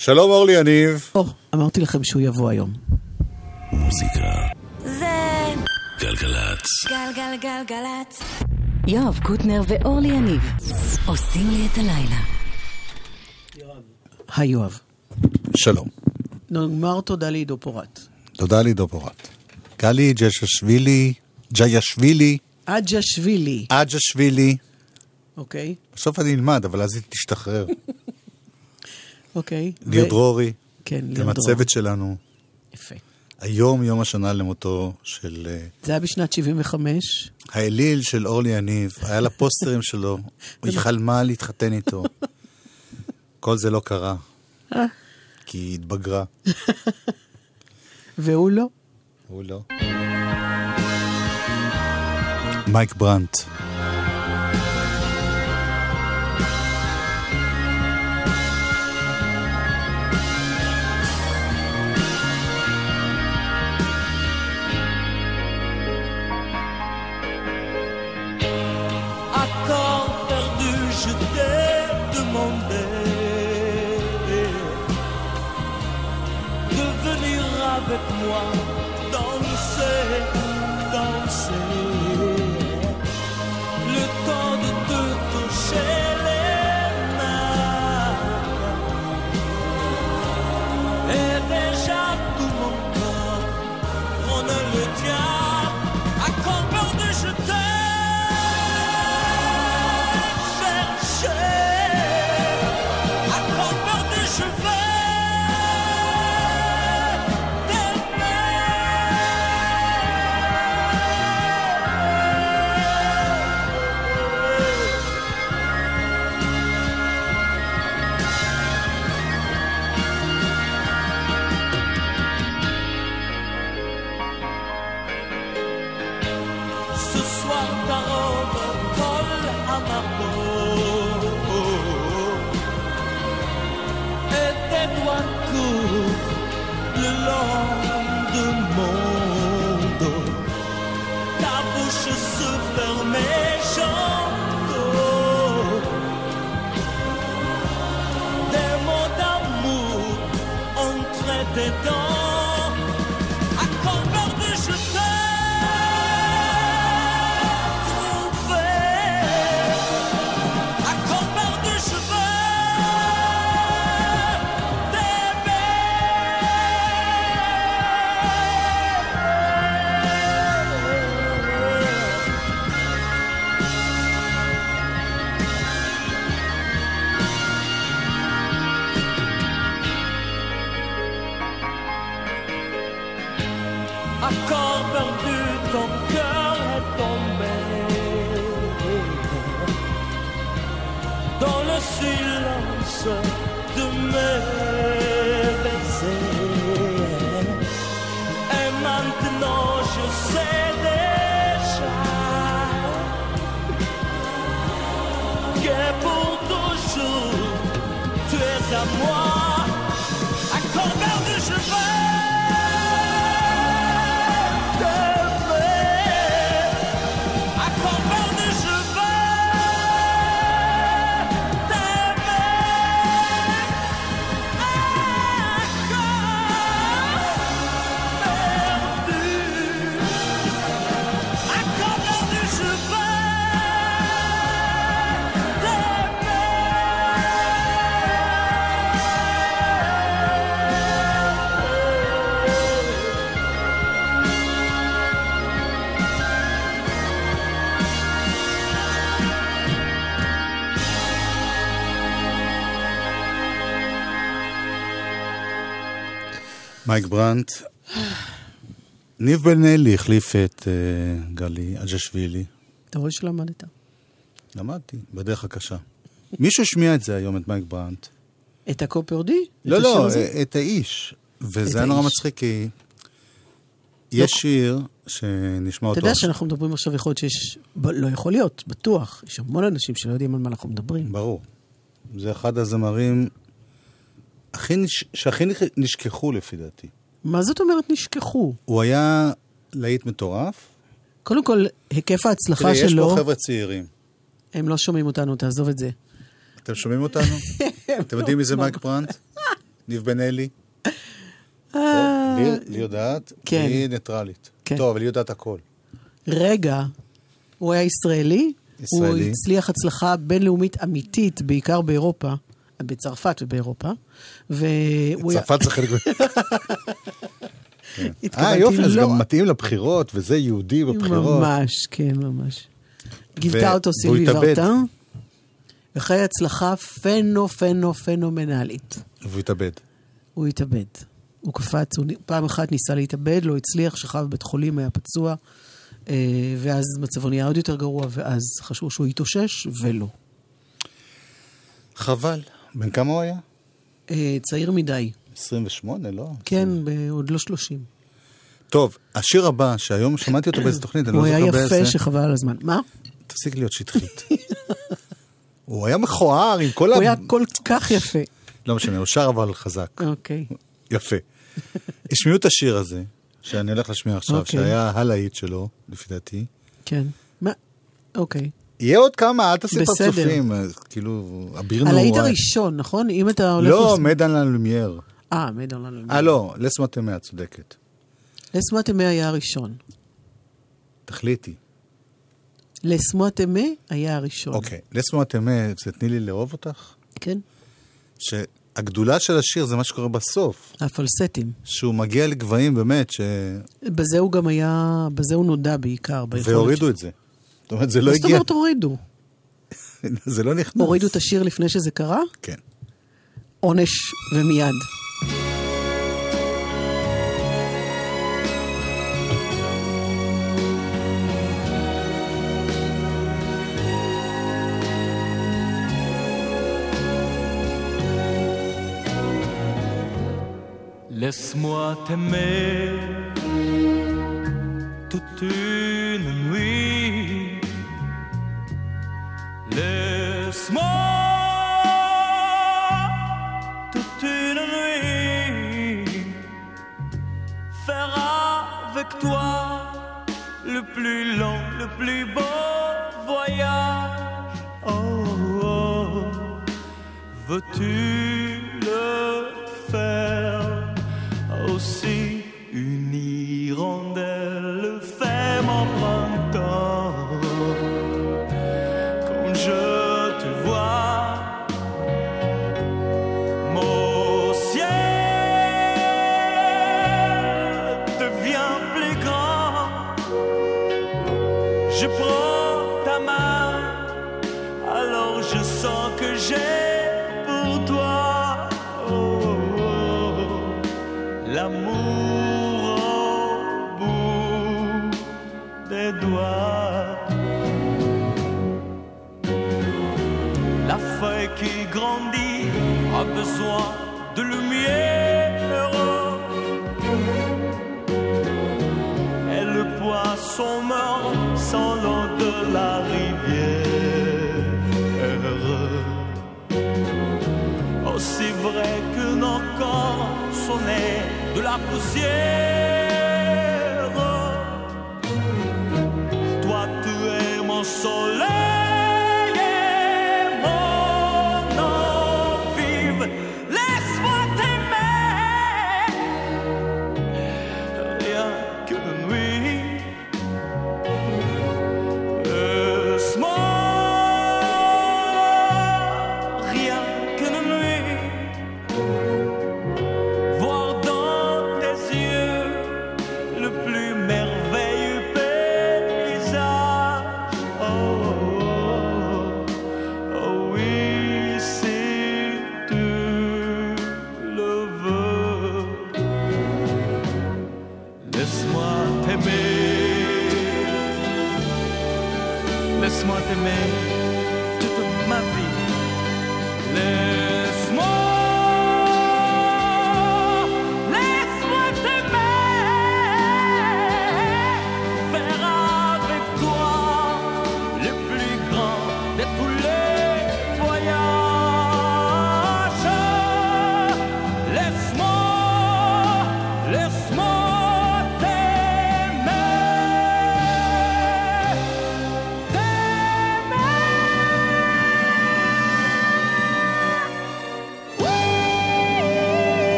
שלום אורלי יניב. או, אמרתי לכם שהוא יבוא היום. מוזיקה. זה גלגלצ. גלגלגלגלצ. יואב קוטנר ואורלי יניב עושים לי את הלילה. היי יואב. שלום. נאמר תודה לעידו פורט. תודה לעידו פורט. גלי ג'ששווילי, ג'יאשווילי, אג'שווילי, אג'שווילי. אוקיי? בסוף אני אלמד, אבל אז היא תשתחרר. אוקיי. ניר ו- דרורי, כן, גם ניר דרור. הצוות שלנו. יפה. היום יום השנה למותו של אה, זה היה בשנת 75. האליל של אורלי יניב, היה לה פוסטרים שלו, היא חלמה להתחתן איתו. כל זה לא קרה, אה. כי היא התבגרה. והוא לא. הוא לא. מייק ברנט. מייק ברנט. ניב בן אלי החליף את אה, גלי אג'שווילי. אתה רואה שלמדת. למדתי, בדרך הקשה. מישהו השמיע את זה היום, את מייק ברנט. את הקופרדי? לא, לא? את האיש. וזה היה נורא. מצחיק, כי יש שיר שנשמע אתה אותו. יודע עכשיו. שאנחנו מדברים עכשיו, יכול להיות שיש... לא יכול להיות, בטוח. יש המון אנשים שלא יודעים על מה אנחנו מדברים. ברור. זה אחד הזמרים. שהכי נש- נשכחו לפי דעתי. מה זאת אומרת נשכחו? הוא היה להיט מטורף. קודם כל, היקף ההצלחה תראי, יש שלו, פה חבר'ה צעירים. הם לא שומעים אותנו, תעזוב את זה. אתם שומעים אותנו? אתם יודעים מי זה מייק ברנט? ניב בן אלי? אה, לי- יודעת, כן. היא ניטרלית. כן. טוב, אבל היא יודעת הכל. רגע, הוא היה ישראלי? הוא ישראלי. הצליח הצלחה בינלאומית אמיתית, בעיקר באירופה, בצרפת ובאירופה. צרפת זה חלק... אה, יופי, אז לא- גם מתאים לבחירות, וזה יהודי בבחירות. ממש, כן, ממש. גיבתה ו- אותו סילבי. ורטן, וחיי הצלחה פנו פנו פנומנלית. והוא התאבד. הוא התאבד. הוא קפץ, הוא פעם אחת ניסה להתאבד, לא הצליח, שכב בבית חולים, היה פצוע, אה, ואז מצבו נהיה עוד יותר גרוע, ואז חשבו שהוא יתאושש, ולא. חבל. בן כמה הוא היה? אה, צעיר מדי. 28, לא? כן, עוד לא 30. טוב, השיר הבא, שהיום שמעתי אותו באיזה תוכנית, אני לא הוא היה זוכר באיזה... יפה שחבל על הזמן. מה? תפסיק להיות שטחית. הוא היה מכוער עם כל ה... הוא היה כל כך יפה. לא משנה, הוא שר אבל חזק. אוקיי. יפה. השמיעו את השיר הזה, שאני הולך להשמיע עכשיו, אוקיי. שהיה הלהיט שלו, לפי דעתי. כן. מה? אוקיי. יהיה עוד כמה, אל תעשי. פרצופים. אה, כאילו, אביר הלהיט נורא. הראשון, נכון? אם אתה הולך... לא, לס- מדן ללומייר. אה, מדון לנו. אה, לא, לסמטמה, את צודקת. לסמוטמה היה הראשון. תחליטי. לסמוטמה היה הראשון. אוקיי, לסמטמה, זה תני לי לאהוב אותך? כן? שהגדולה של השיר זה מה שקורה בסוף. הפלסטים. שהוא מגיע לגבהים באמת, ש... בזה הוא גם היה, בזה הוא נודע בעיקר. והורידו. את זה. זאת אומרת, זה לא מה זאת הגיע, אומרת הורידו? זה לא נכנס. הורידו את השיר לפני שזה קרה? כן. עונש ומיד. Laisse-moi t'aimer toute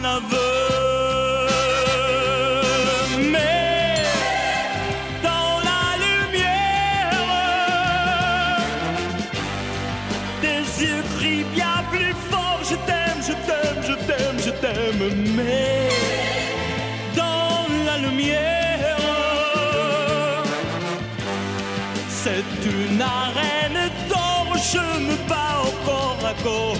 dans la lumière, tes yeux crient bien plus fort. Je t'aime, je t'aime, je t'aime, je t'aime. Mais dans la lumière, c'est une arène d'or. Je me bats corps à corps.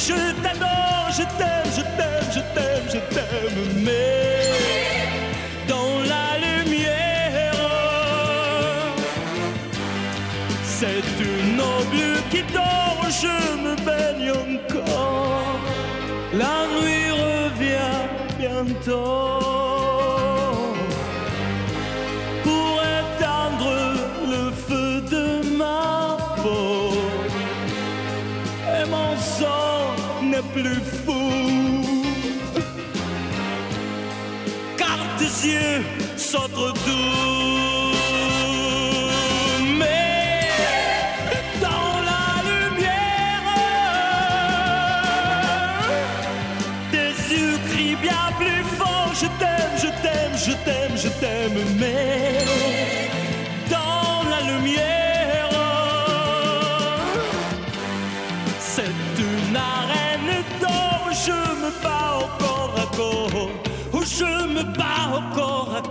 Je t'adore, je t'aime, je t'aime, je t'aime, je t'aime. Mais dans la lumière, c'est une noble qui dort, je me baigne encore. La nuit revient bientôt plus fou. Car tes yeux sont trop. Mais dans la lumière, tes yeux crient bien plus fort. Je t'aime, je t'aime, je t'aime, je t'aime. Mais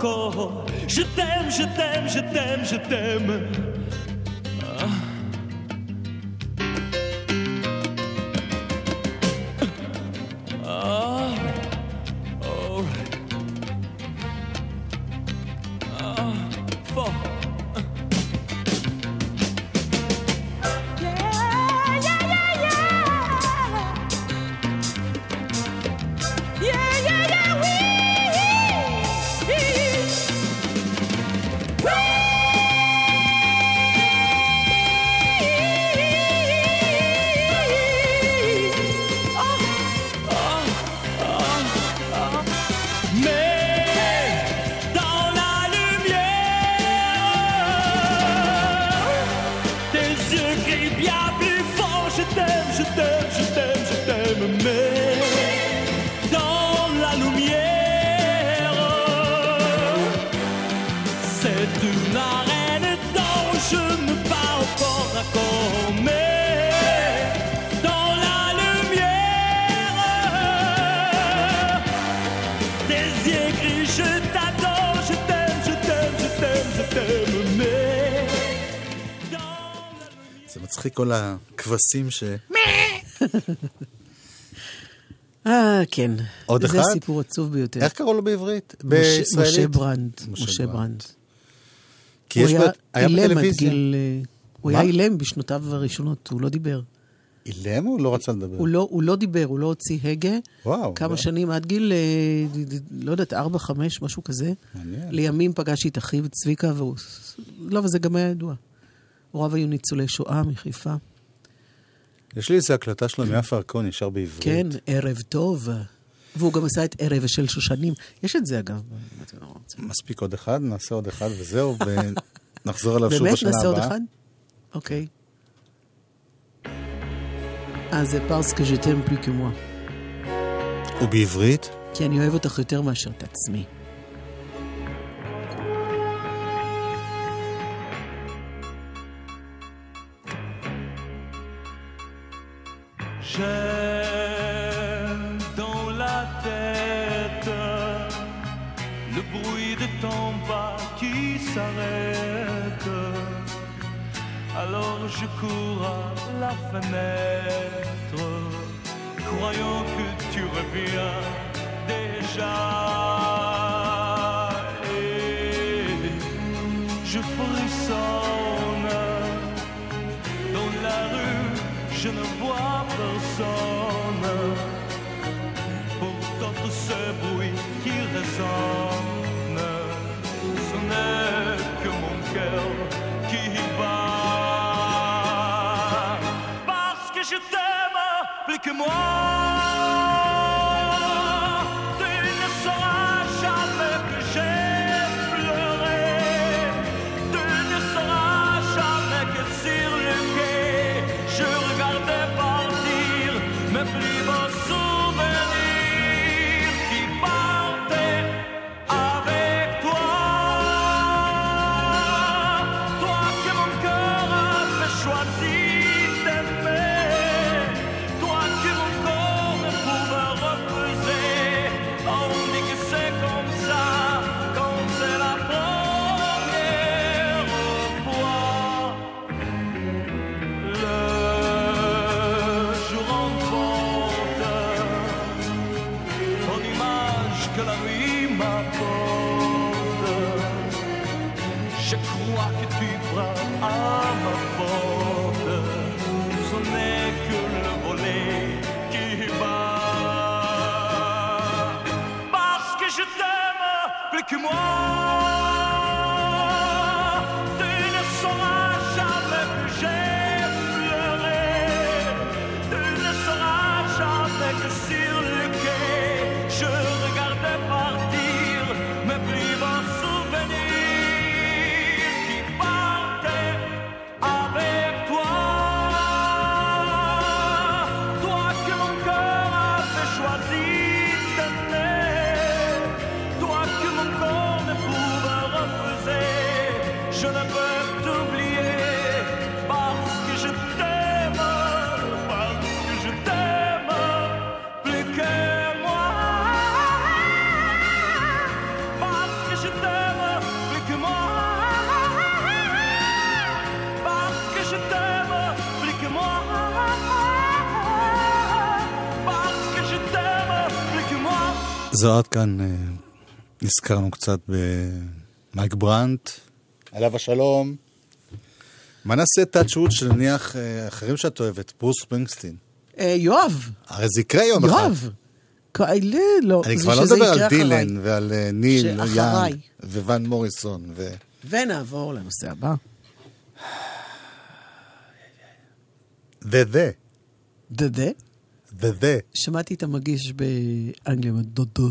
corps. Je t'aime, je t'aime, je t'aime, je t'aime. כל הכבשים ש... אה, כן. עוד זה אחד? סיפור עצוב ביותר. איך קראו לו בעברית? משה- בישראלית? משה ברנד. משה ברנד. כי הוא יש היה בטלוויזיה. גיל... אה, הוא? היה אילם בשנותיו הראשונות, הוא לא דיבר. אילם או לא רצה לדבר? הוא לא, הוא לא דיבר, הוא לא הוציא הגה. וואו. כמה זה- שנים, עד גיל, אה, לא יודעת, ארבע, חמש, משהו כזה. מעניין. לימים פגשתי את אחיו צביקה, והוא... לא, אבל זה גם היה ידוע. הוריו היו ניצולי שואה מחיפה. יש לי איזו הקלטה שלו עם יפה ארקון, ישר בעברית. כן, ערב טוב. והוא גם עשה את ערב של שושנים. יש את זה, אגב. מספיק עוד אחד, נעשה עוד אחד וזהו, ונחזור אליו שוב באמת? בשנה נעשה עוד הבאה. אחד? אוקיי. אה, זה פרס כז'תם פלי כמוה. ובעברית? כי אני אוהב אותך יותר מאשר את עצמי. זו עד כאן, אה, נזכרנו קצת במייק ברנט, עליו השלום. מה נעשה touch wood שנניח אה, אחרים שאת אוהבת, ברוס ספרינגסטין? אה, יואב, הרי זה יקרה יום אחד. יואב. לא. אני כבר לא מדבר על. דילן ועל אה, ניל. יאנג וואן מוריסון. ו... ונעבור לנושא הבא. וזה, וזה. שמעתי את המגיש באנגליה, דודו.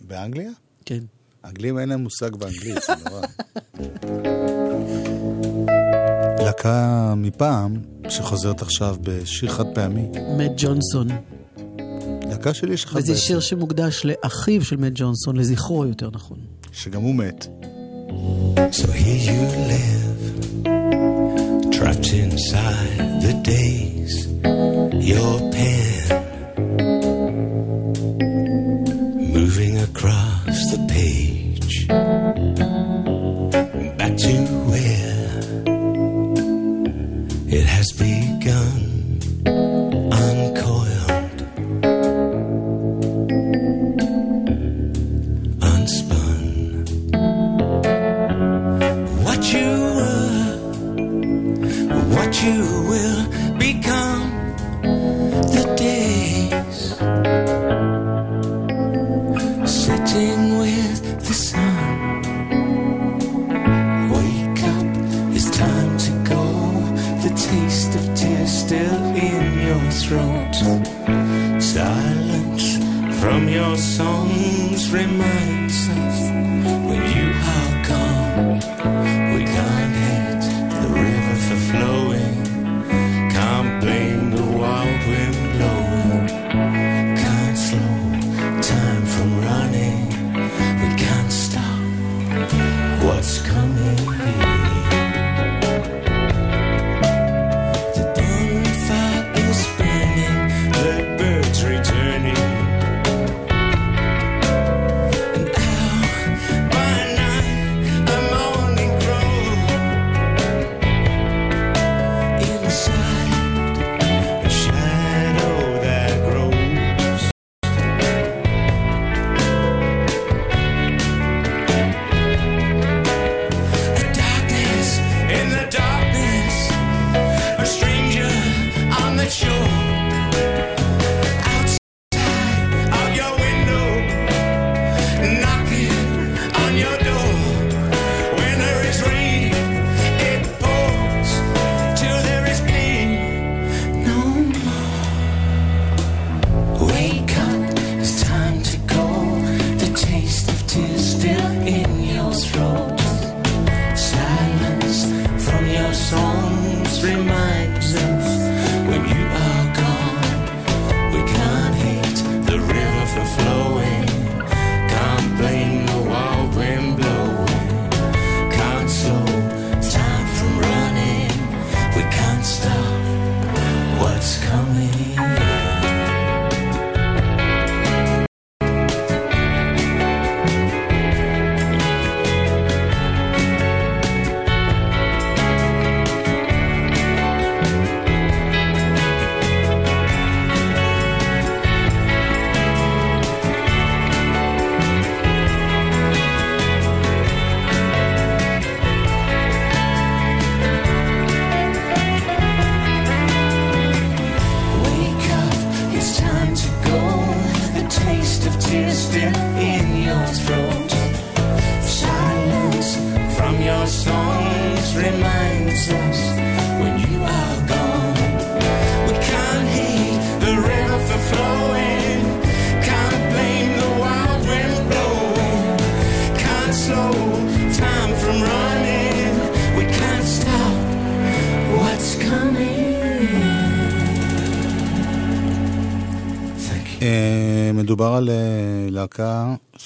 באנגליה? כן. האנגלים אין להם מושג באנגלית, זה נורא. להקה מפעם, שחוזרת עכשיו בשיר חד פעמי. מאט ג'ונסון. להקה שלי יש אחד וזה בעצם, שיר שמוקדש לאחיו של מאט ג'ונסון, לזכרו יותר נכון. שגם הוא מת. So here you live, trapped inside the days. Your pen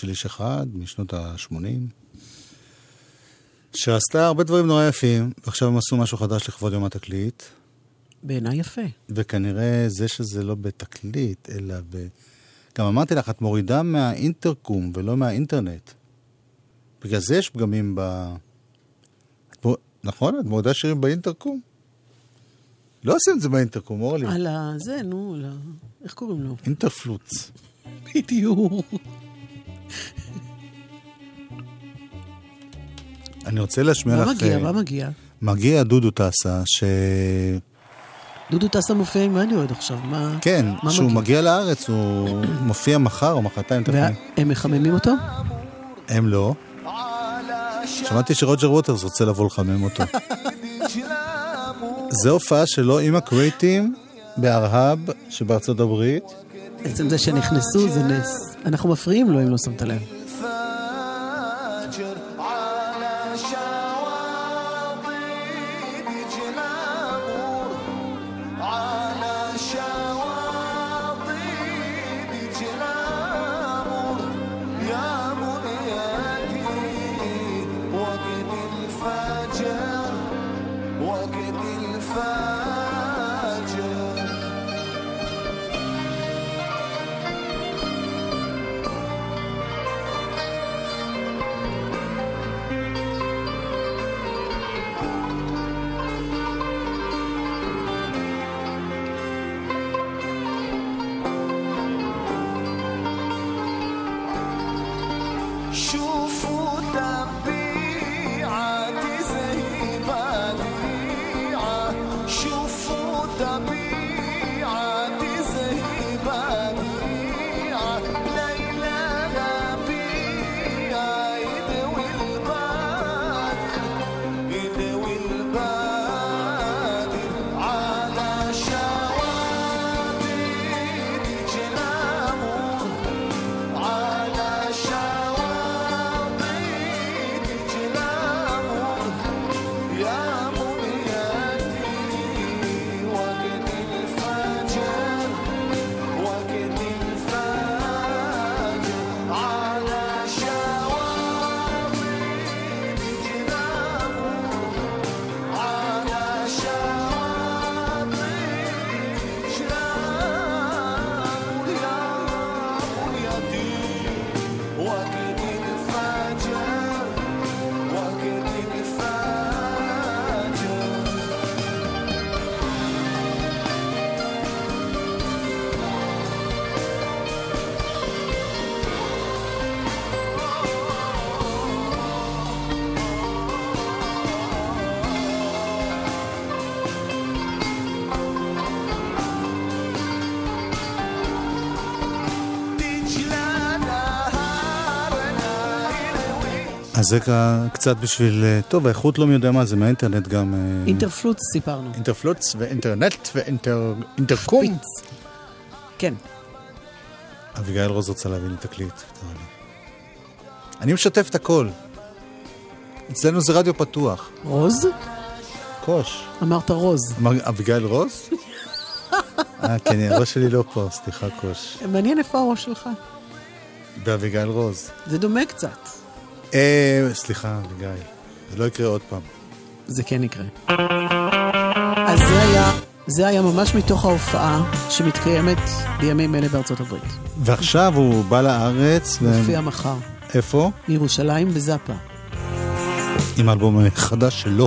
של איש אחד משנות ה-80, שעשתה הרבה דברים נורא יפים, ועכשיו הם עשו משהו חדש לכבוד יום התקליט, בעיניי יפה. וכנראה זה שזה לא בתקליט, אלא ב... גם אמרתי לך, את מורידה מהאינטרקום ולא מהאינטרנט. בגלל זה יש פגמים ב... את מור- נכון? את מורידה שירים באינטרקום? לא עושים את זה באינטרקום, אורלי. על ה... זה, נו, על ה... איך קוראים לו? אינטרפלוץ. בדיוק. אני רוצה להשמיע לך... מה מגיע? אה, מה מגיע? מגיע דודו טסה, ש... דודו טסה מופיע עם רדיואד עכשיו, מה... כן, כשהוא מגיע לארץ, הוא מופיע מחר או מחרתיים, והם מחממים אותו? הם לא. שמעתי שרוג'ר ווטרס רוצה לבוא לחמם אותו. זה הופעה שלו עם הקרייטים בארהב שבארצות הברית. עצם זה שנכנסו זה נס. אנחנו מפריעים לו אם לא שמת לב. זה כ- קצת בשביל... אה, טוב, האיכות לא מי יודע מה, זה מהאינטרנט גם... אה, אינטרפלוץ סיפרנו. אינטרפלוץ ואינטרנט ואינטרקום. כן. אביגיל רוז רוצה להביא לי תקליט. אני משתף את הכל. אצלנו זה רדיו פתוח. רוז? קוש. אמרת רוז. אמר אביגיל רוז? אה, כן, הראש שלי לא פה, סליחה, קוש. מעניין איפה הראש שלך. באביגיל רוז. זה דומה קצת. אה, סליחה, אביגיל. זה לא יקרה עוד פעם. זה כן יקרה. אז זה היה, זה היה ממש מתוך ההופעה שמתקיימת בימים אלה בארצות הברית. ועכשיו הוא בא לארץ, ו... מופיע מחר. איפה? בירושלים בזאפה. עם אלבום חדש שלו.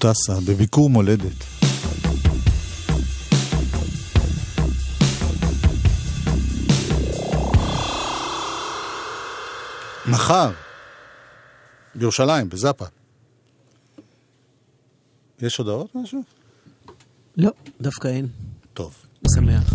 טסה, בביקור מולדת. מחר, בירושלים, בזאפה. יש הודעות משהו? לא, דווקא אין. טוב. שמח.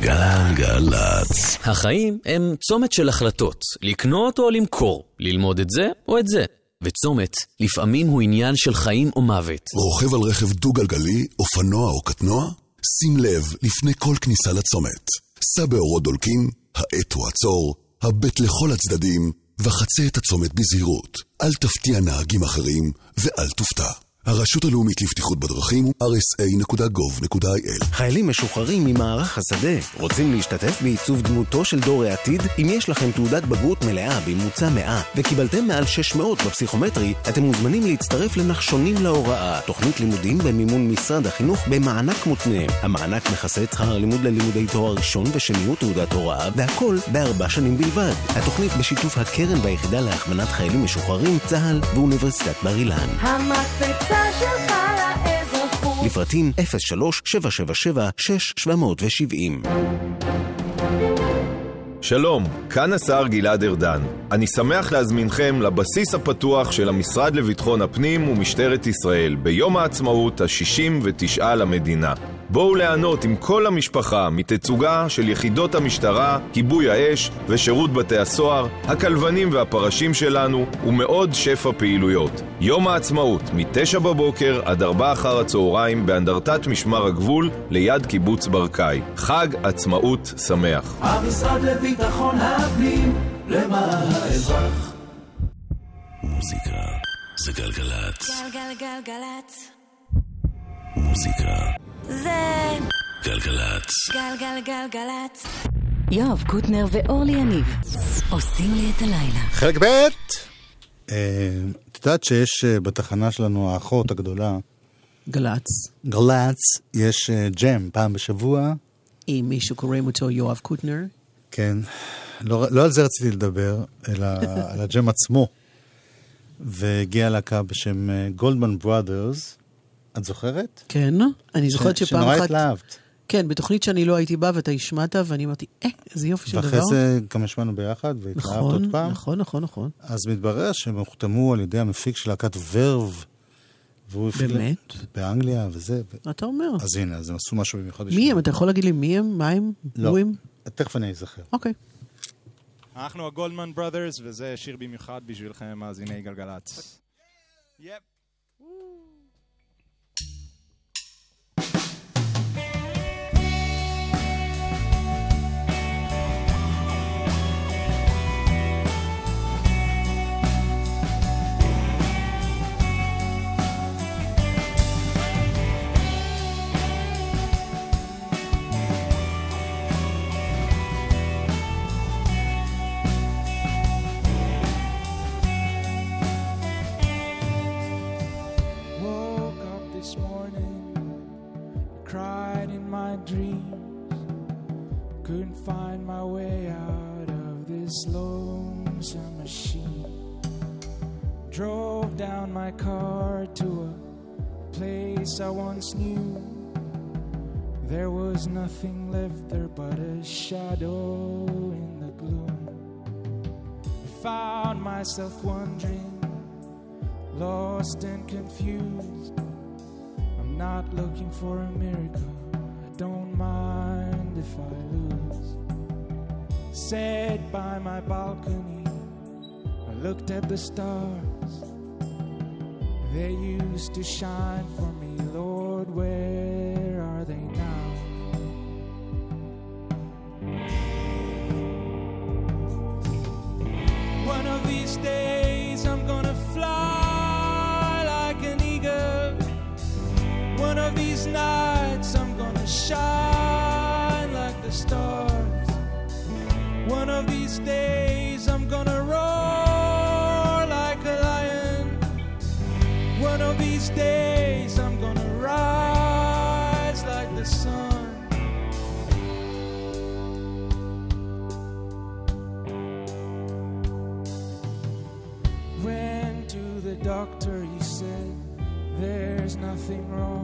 גלגלצ. החיים הם צומת של החלטות, לקנות או למכור, ללמוד את זה או את זה. וצומת, לפעמים הוא עניין של חיים או מוות. רוכב על רכב דו-גלגלי, אופנוע או קטנוע? שים לב לפני כל כניסה לצומת. סע באורות דולקים, האט הוא עצור, הבט לכל הצדדים, וחצה את הצומת בזהירות. אל תפתיע נהגים אחרים, ואל תופתע. הרשות הלאומית לבטיחות בדרכים הוא rsa.gov.il חיילים משוחררים ממערך השדה רוצים להשתתף בעיצוב דמותו של דור העתיד? אם יש לכם תעודת בגרות מלאה בממוצע 100 וקיבלתם מעל 600 בפסיכומטרי, אתם מוזמנים להצטרף לנחשונים להוראה, תוכנית לימודים במימון משרד החינוך במענק מותנה. המענק מכסה את שכר הלימוד ללימודי תואר ראשון ושני ותעודת הוראה, והכל בארבע שנים בלבד. התוכנית בשיתוף הקרן והיחידה להכוונת חיילים משוחררים, צה"ל ואוניברסיטת בר אילן. המקפצה. לפרטים 03-777-6770 שלום, כאן השר גלעד ארדן. אני שמח להזמינכם לבסיס הפתוח של המשרד לביטחון הפנים ומשטרת ישראל ביום העצמאות ה-69 למדינה. בואו ליהנות עם כל המשפחה מתצוגה של יחידות המשטרה, כיבוי האש ושירות בתי הסוהר, הכלבנים והפרשים שלנו ומעוד שפע פעילויות. יום העצמאות, מ-9 בבוקר עד 4 אחר הצהריים באנדרטת משמר הגבול ליד קיבוץ ברקאי. חג עצמאות שמח. המשרד לביטחון הפנים, למען האזרח. מוזיקה זה גלגלצ. גלגלגלגלצ. מוזיקה זה גלגלצ. גלגלגלגלצ. יואב קוטנר ואורלי יניב עושים לי את הלילה. חלק ב' אה, את יודעת שיש אה, בתחנה שלנו, האחות הגדולה, גל"צ, גל"צ, יש אה, ג'ם פעם בשבוע. עם מי שקוראים אותו יואב קוטנר. כן, לא, לא על זה רציתי לדבר, אלא על הג'ם עצמו. והגיעה להקה בשם גולדמן בראדרס. את זוכרת? כן, אני זוכרת ש- שפעם שנורא אחת... התלהבת. כן, בתוכנית שאני לא הייתי בה ואתה השמעת, ואני אמרתי, אה, איזה יופי של דבר. ואחרי זה גם השמענו ביחד, והתלהבת נכון, עוד פעם. נכון, נכון, נכון. אז מתברר שהם הוחתמו על ידי המפיק של להקת ורב. והוא הפעיל- באמת? באנגליה וזה. ו- אתה אומר. אז הנה, אז הם עשו משהו במיוחד. מי בשבילנו. הם? אתה יכול להגיד לי מי הם? מה הם? לא. הם? תכף אני אזכר. אוקיי. אנחנו הגולדמן בראדרס, וזה שיר במיוחד בשבילכם, מאזיני גלגלצ. יפ. My dreams. Couldn't find my way out of this lonesome machine. Drove down my car to a place I once knew. There was nothing left there but a shadow in the gloom. I found myself wondering lost and confused. I'm not looking for a miracle. Don't mind if I lose. Sat by my balcony, I looked at the stars. They used to shine for me, Lord. Where are they now? One of these days I'm gonna fly like an eagle. One of these nights shine like the stars. One of these days I'm gonna roar like a lion. One of these days I'm gonna rise like the sun. Went to the doctor, he said, there's nothing wrong.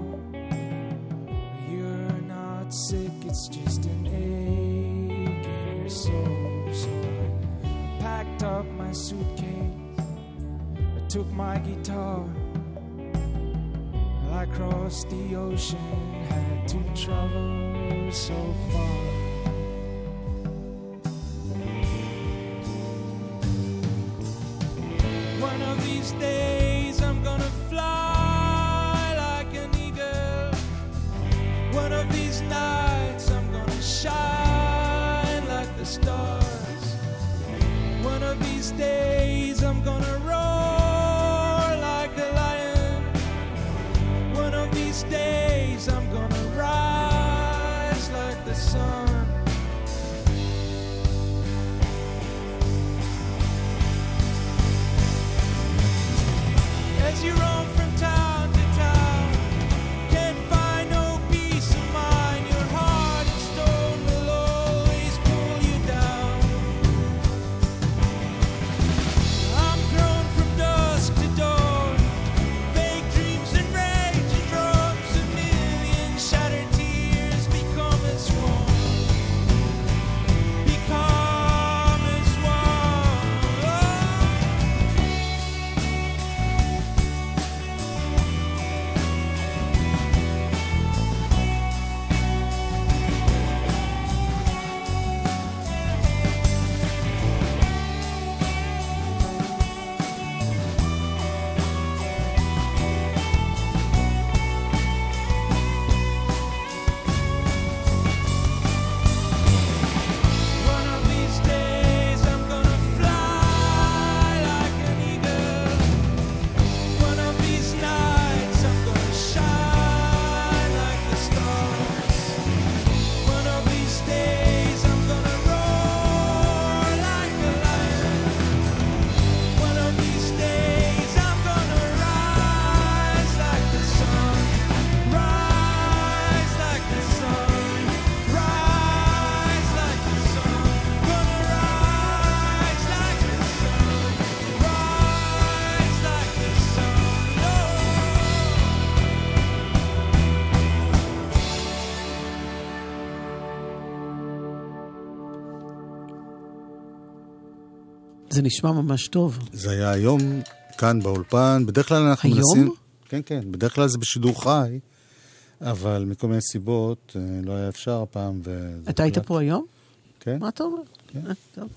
Suitcase, I took my guitar. I crossed the ocean, had to travel so far. One of these days זה נשמע ממש טוב. זה היה היום כאן באולפן, בדרך כלל אנחנו היום? מנסים... כן, כן, בדרך כלל זה בשידור חי, אבל מכל מיני סיבות אה, לא היה אפשר הפעם. אתה היית. פה היום? כן. מה אתה אומר? אה, טוב.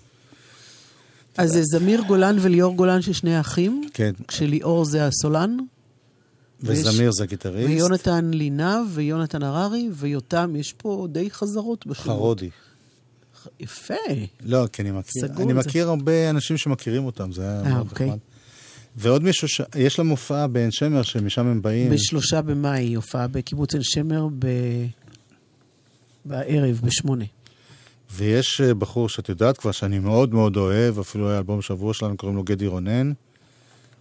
אז זה זמיר גולן וליאור גולן ששני אחים, כן, כשליאור זה הסולן, וזמיר זה הגיטריסט. ויונתן לינב ויונתן הררי, ויותם, יש פה די חזרות בשמות. חרודי. יפה. לא, כי אני מכיר, סגור אני זה. מכיר הרבה אנשים שמכירים אותם, זה היה אה, מאוד אוקיי. נחמד. ועוד מישהו, ש... יש להם הופעה בעין שמר, שמשם הם באים. בשלושה במאי, הופעה בקיבוץ עין שמר ב... בערב, בשמונה. ויש אה, בחור שאת יודעת כבר שאני מאוד מאוד אוהב, אפילו היה אלבום שבוע שלנו, קוראים לו גדי רונן,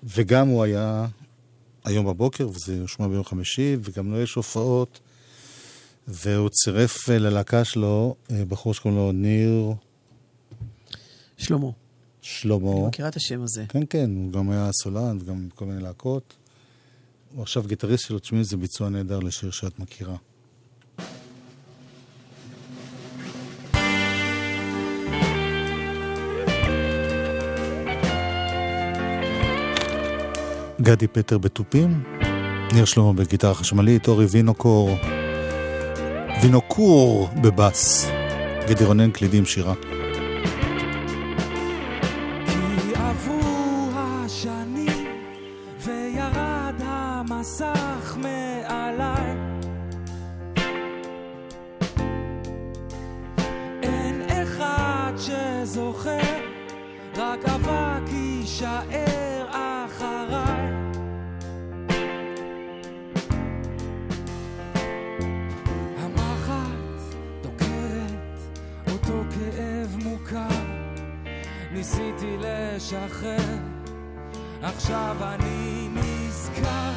וגם הוא היה היום בבוקר, וזה יושמע ביום חמישי, וגם לו יש הופעות, והוא צירף אה, ללהקה שלו אה, בחור שקוראים לו ניר שלמה. שלמה. אני מכירה את השם הזה. כן, כן, הוא גם היה סולן וגם בכל מיני להקות. הוא עכשיו גיטריסט שלו, תשמעי, זה ביצוע נהדר לשיר שאת מכירה. גדי פטר בתופים, ניר שלמה בגיטרה חשמלית, אורי וינוקור, וינוקור בבאס, גדי רונן קלידים שירה. ניסיתי לשחרר, עכשיו אני נזכר,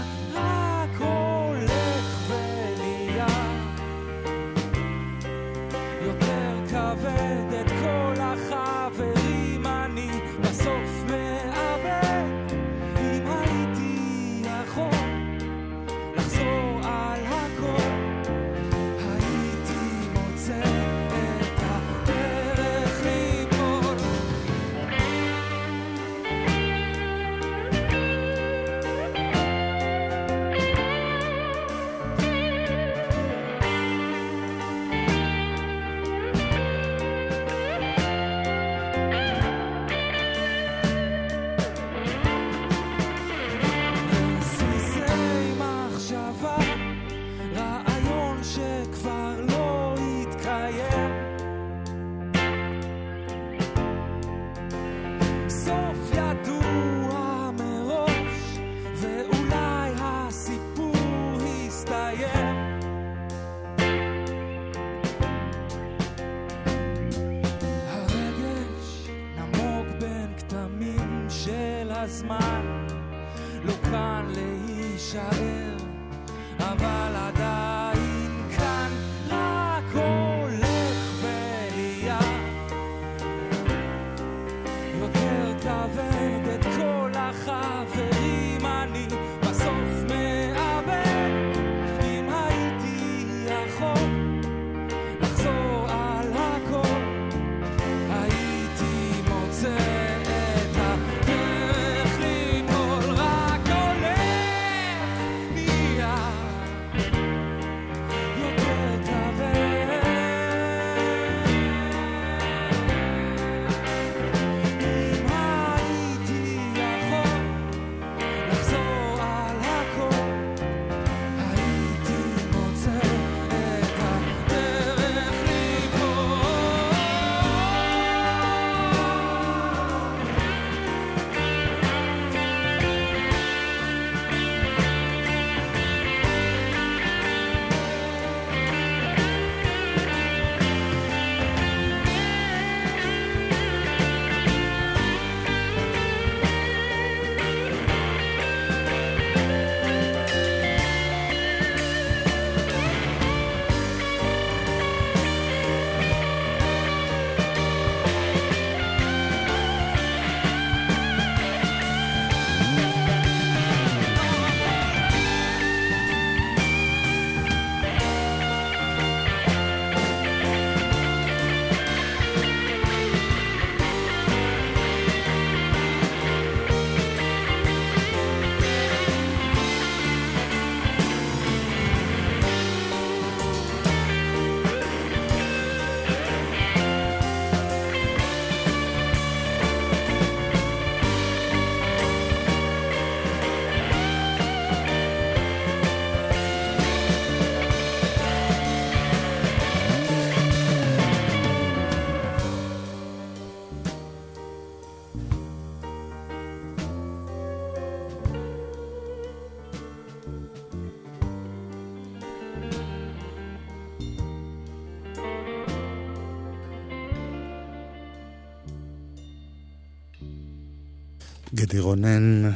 גדי רונן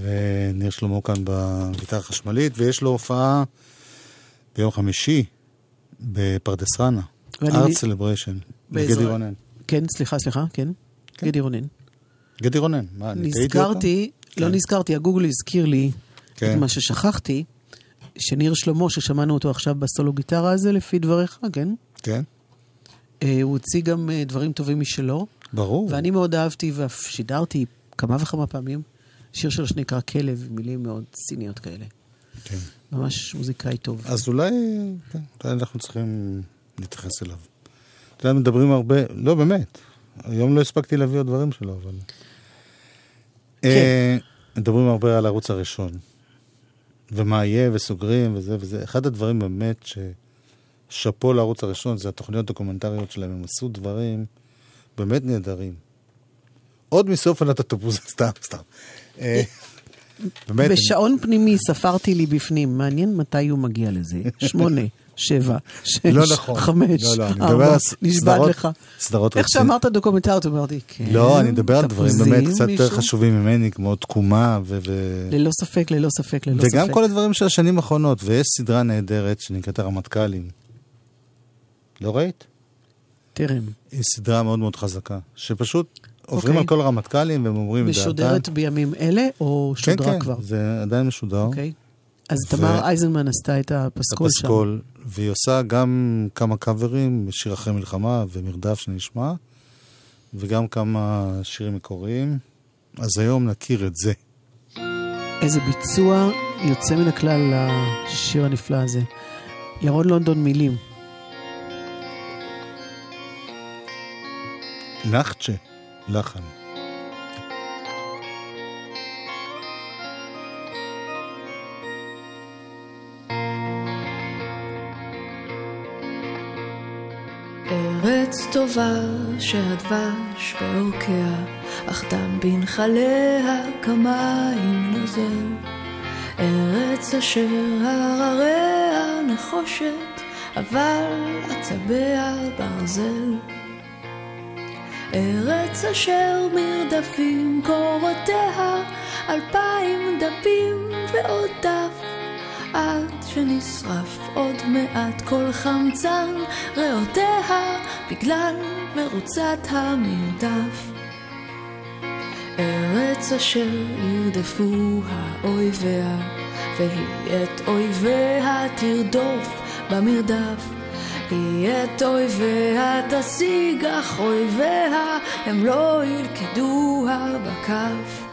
וניר שלמה כאן בגיטרה החשמלית, ויש לו הופעה ביום חמישי בפרדס ואני- Art Celebration, גדי רונן. כן, סליחה, סליחה, כן. גדי רונן. גדי רונן, מה, אני טעיתי אותו? נזכרתי, לא נזכרתי, הגוגל הזכיר לי כן. את מה ששכחתי, שניר שלמה, ששמענו אותו עכשיו בסולו גיטרה הזה, לפי דבריך, כן? כן, אה, הוא הוציא גם אה, דברים טובים משלו. ברור. ואני מאוד אהבתי ואף שידרתי כמה וכמה פעמים שיר שלו שנקרא כלב, מילים מאוד ציניות כאלה. כן. ממש מוזיקאי טוב. אז אולי, כן, אולי אנחנו צריכים להתייחס אליו. אתה יודע, מדברים הרבה, לא, באמת. היום לא הספקתי להביא עוד דברים שלו, אבל... כן. אה, מדברים הרבה על הערוץ הראשון. ומה יהיה, וסוגרים, וזה וזה. אחד הדברים באמת ששאפו לערוץ הראשון זה התוכניות הדוקומנטריות שלהם. הם עשו דברים באמת נהדרים. עוד מסוף עונת התפוז, סתם, סתם. אה, באמת, בשעון פנימי ספרתי לי בפנים, מעניין מתי הוא מגיע לזה. שמונה, שבע, שש, לא נכון. חמש, לא, לא, ארבע, נשבעת סדרות- לך. סדרות איך. שאמרת דוקומנטריות, אמרתי, כן. לא, אני מדבר על דברים באמת קצת יותר מישהו? חשובים ממני, כמו תקומה ו... ו... ללא ספק, ללא ספק, ללא ספק. וגם כל הדברים של השנים האחרונות, ויש סדרה נהדרת שנקראת הרמטכ"לים. לא ראית? טרם. היא סדרה מאוד מאוד חזקה, שפשוט עוברים אוקיי. על כל הרמטכ"לים והם אומרים את דעתם. משודרת בימים אלה, או כן, שודרה כן, כבר? זה עדיין משודר. אוקיי. אז ו- תמר אייזנמן עשתה את הפסקול שם. הפסקול, והיא עושה גם כמה קאברים, שיר אחרי מלחמה ומרדף שנשמע, וגם כמה שירים מקוריים. אז היום נכיר את זה. איזה ביצוע יוצא מן הכלל לשיר הנפלא הזה. ירון לונדון מילים. נחצ'ה, לחן. ארץ טובה שהדבש בעורקיה, אך דם בנחליה כמים נוזל. ארץ אשר הרריה נחושת, אבל עצביה ברזל. ארץ אשר מרדפים קורותיה, אלפיים דפים ועוד דף, עד שנשרף עוד מעט כל חמצן ריאותיה, בגלל מרוצת המרדף. ארץ אשר ירדפו האויביה, והיא את אויביה תרדוף במרדף. היא את אויביה תשיג, אך אויביה הם לא ילכדוה בכף.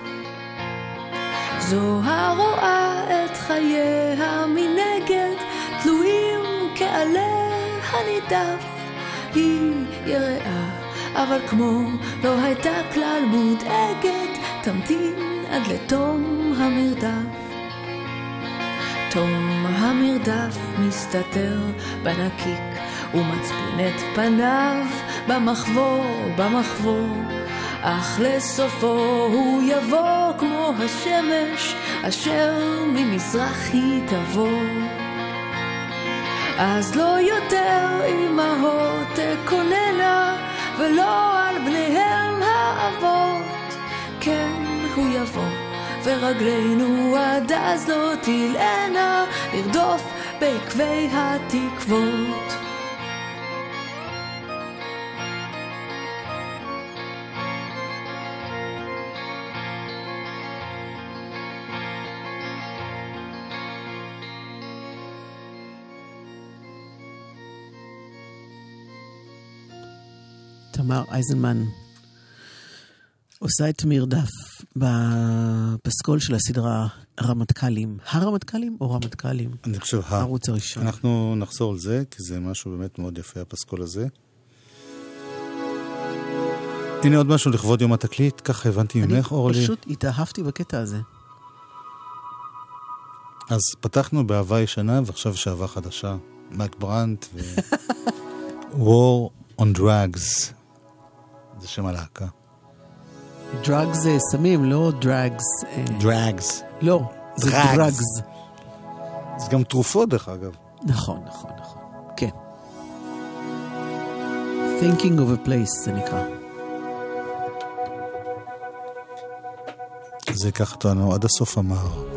זו הרואה את חייה מנגד, תלויים כעלה הנידף. היא יראה, אבל כמו לא הייתה כלל מודאגת, תמתין עד לתום המרדף. תום המרדף מסתתר בנקיק ומצפין את פניו במחבור, במחבור. אך לסופו הוא יבוא כמו השמש אשר ממזרח היא תבוא. אז לא יותר אמהות תקוננה ולא על בניהם האבות. כן, הוא יבוא ורגלינו עד אז לא תלענה לרדוף בעקבי התקוות. תמר אייזנמן עושה את מרדף בפסקול של הסדרה רמטכ"לים. הרמטכ"לים או רמטכ"לים? אני חושב ה... הערוץ הראשון. אנחנו נחזור על זה, כי זה משהו באמת מאוד יפה, הפסקול הזה. הנה עוד משהו לכבוד יום התקליט, ככה הבנתי ממך, אורלי. אני פשוט התאהבתי בקטע הזה. אז פתחנו באהבה ישנה, ועכשיו יש אהבה חדשה. מייק ברנט ו... War on Drugs. זה שם הלהקה. דרגס זה סמים, לא דרגס. דרגס. לא, זה Drugs. דרגס. זה גם תרופות, דרך אגב. נכון, נכון, נכון. כן. Thinking of a place זה נקרא. זה ייקח אותנו עד הסוף המר.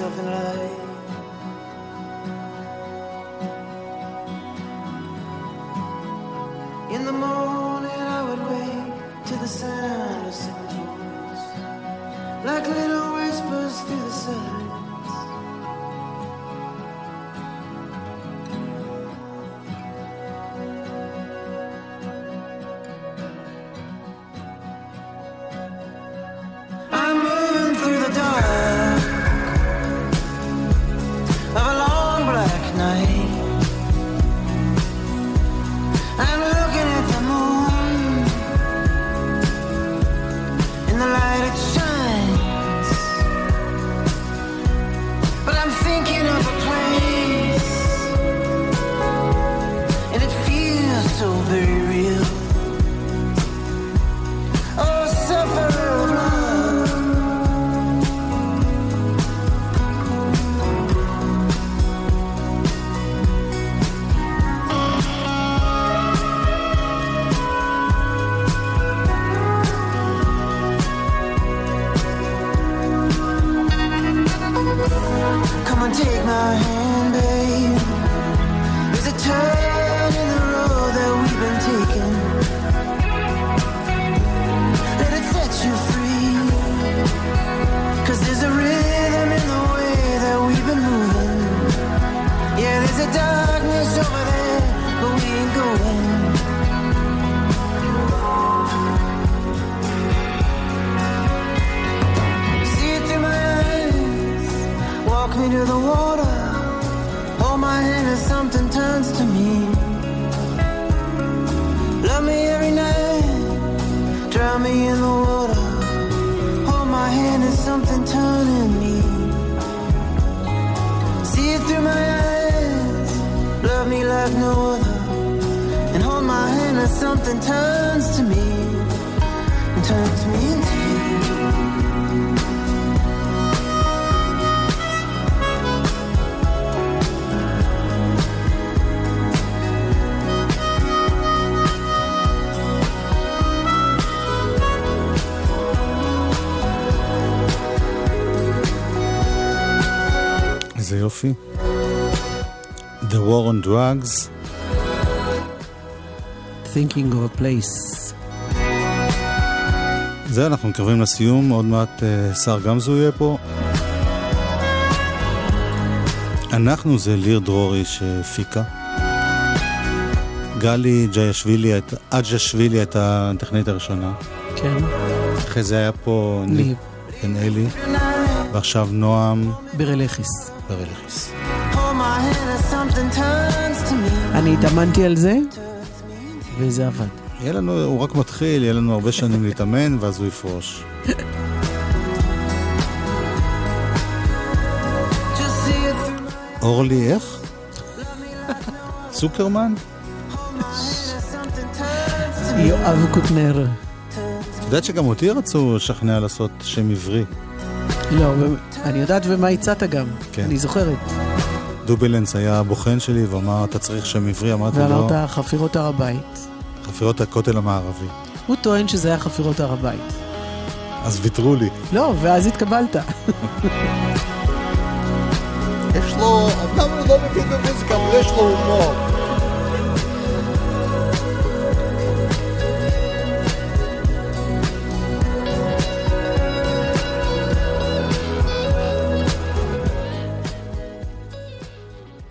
Myself in light. יופי. The War on Drugs. Thinking of a place. זהו, אנחנו מתקרבים לסיום, עוד מעט אה, שר גמזו יהיה פה. אנחנו זה ליר דרורי שהפיקה. גלי ג'יישווילי, אג'שווילי הייתה הטכנית הראשונה. כן. אחרי זה היה פה ניב. בן אלי, ועכשיו נועם ברלכיס. Me. אני התאמנתי על זה, וזה עבד. יהיה לנו, הוא רק מתחיל, יהיה לנו הרבה שנים להתאמן, ואז הוא יפרוש. אורלי, איך? צוקרמן? יואב קוטנר. את יודעת שגם אותי רצו לשכנע לעשות שם עברי. לא, אני יודעת ומה הצעת גם. כן. אני זוכרת. דובלנס היה הבוחן שלי ואמר, אתה צריך שם עברי, אמרתי לו, ואמרת חפירות הר הבית. חפירות הכותל המערבי. הוא טוען שזה היה חפירות הר הבית. אז ויתרו לי. לא, ואז התקבלת. יש לו, אמנם הוא לא מבין במוזיקה, אבל יש לו הומור.